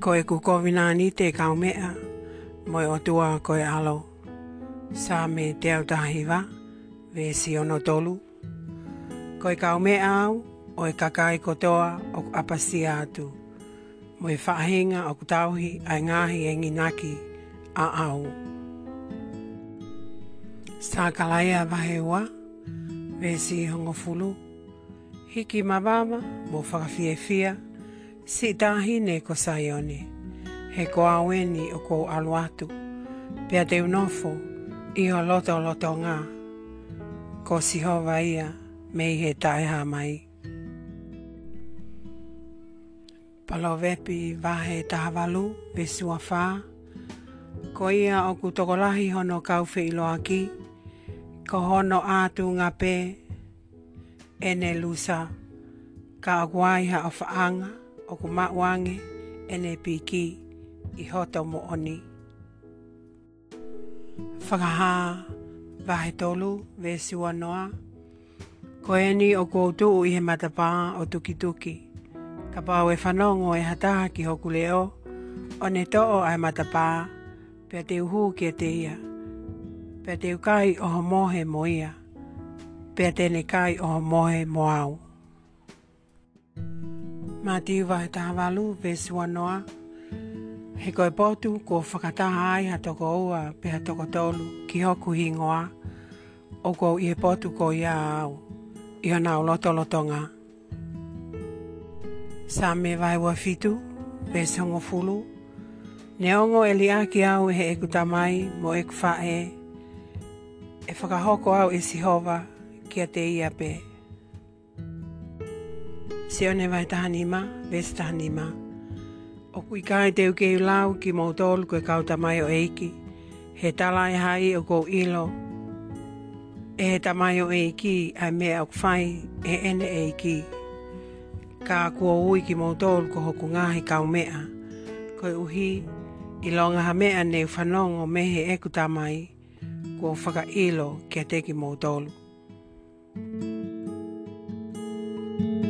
ko e kukowina ni te kaumea, moi o tua ko e alo. Sa me te au tahiwa, ve si ono tolu. Ko e kaumea au, o e kakai kotoa o apasia atu. Moi whahinga o tauhi ai ngahi e nginaki a au. Sa kalaia vahe ua, ve si hongo fulu. Hiki mabama, mo whakafie fia, fia si tahi ne ko saione, he ko aweni o ko aluatu, pia te unofo i ho loto loto ngā, ko si hova ia me i he taeha mai. Palo vepi vahe tahavalu, besua whā, ko ia o ku tokolahi hono kauwhi ilo aki, ko hono atu ngā pē, ene lusa, ka aguaiha o whaanga, o ku mawangi NAPK i hoto mo oni. Whakaha, vahe tolu, vesi wanoa, ko eni o koutu u ihe matapā o tuki tuki. Ka pāu e whanongo e hataha ki hoku leo, o ne to'o ai matapā, pia te uhu ki te ia, pia te ukai oho mohe mo ia, pia te ne kai o mohe mo au. Matiu wahi tahawalu, besi wanoa. He koe potu, ko whakataha ai ha toko ua, pe ha toko tolu, ki hoku hi ngoa. O kou ihe potu ko ia au, iho nao loto lotonga. Sa me wahi wafitu, besi hongo fulu. Ne ongo e lia ki au he eku tamai, mo eku fae. E whakahoko au e sihova, kia te ia pe se ane vai tahani ma, ves tahani ma. O kui kai teu keu lau ki mō tōlu koe kauta mai o eiki, he talai e hai o kou ilo. E he tamai o eiki, a mea o kwhai, e ene eiki. Ka kua ui ki mō tōlu ko hoku ngāhi kau mea, koe uhi, i longa ha mea nei whanong o mehe e ku tamai, kua whaka ilo kia teki mō tōlu. thank you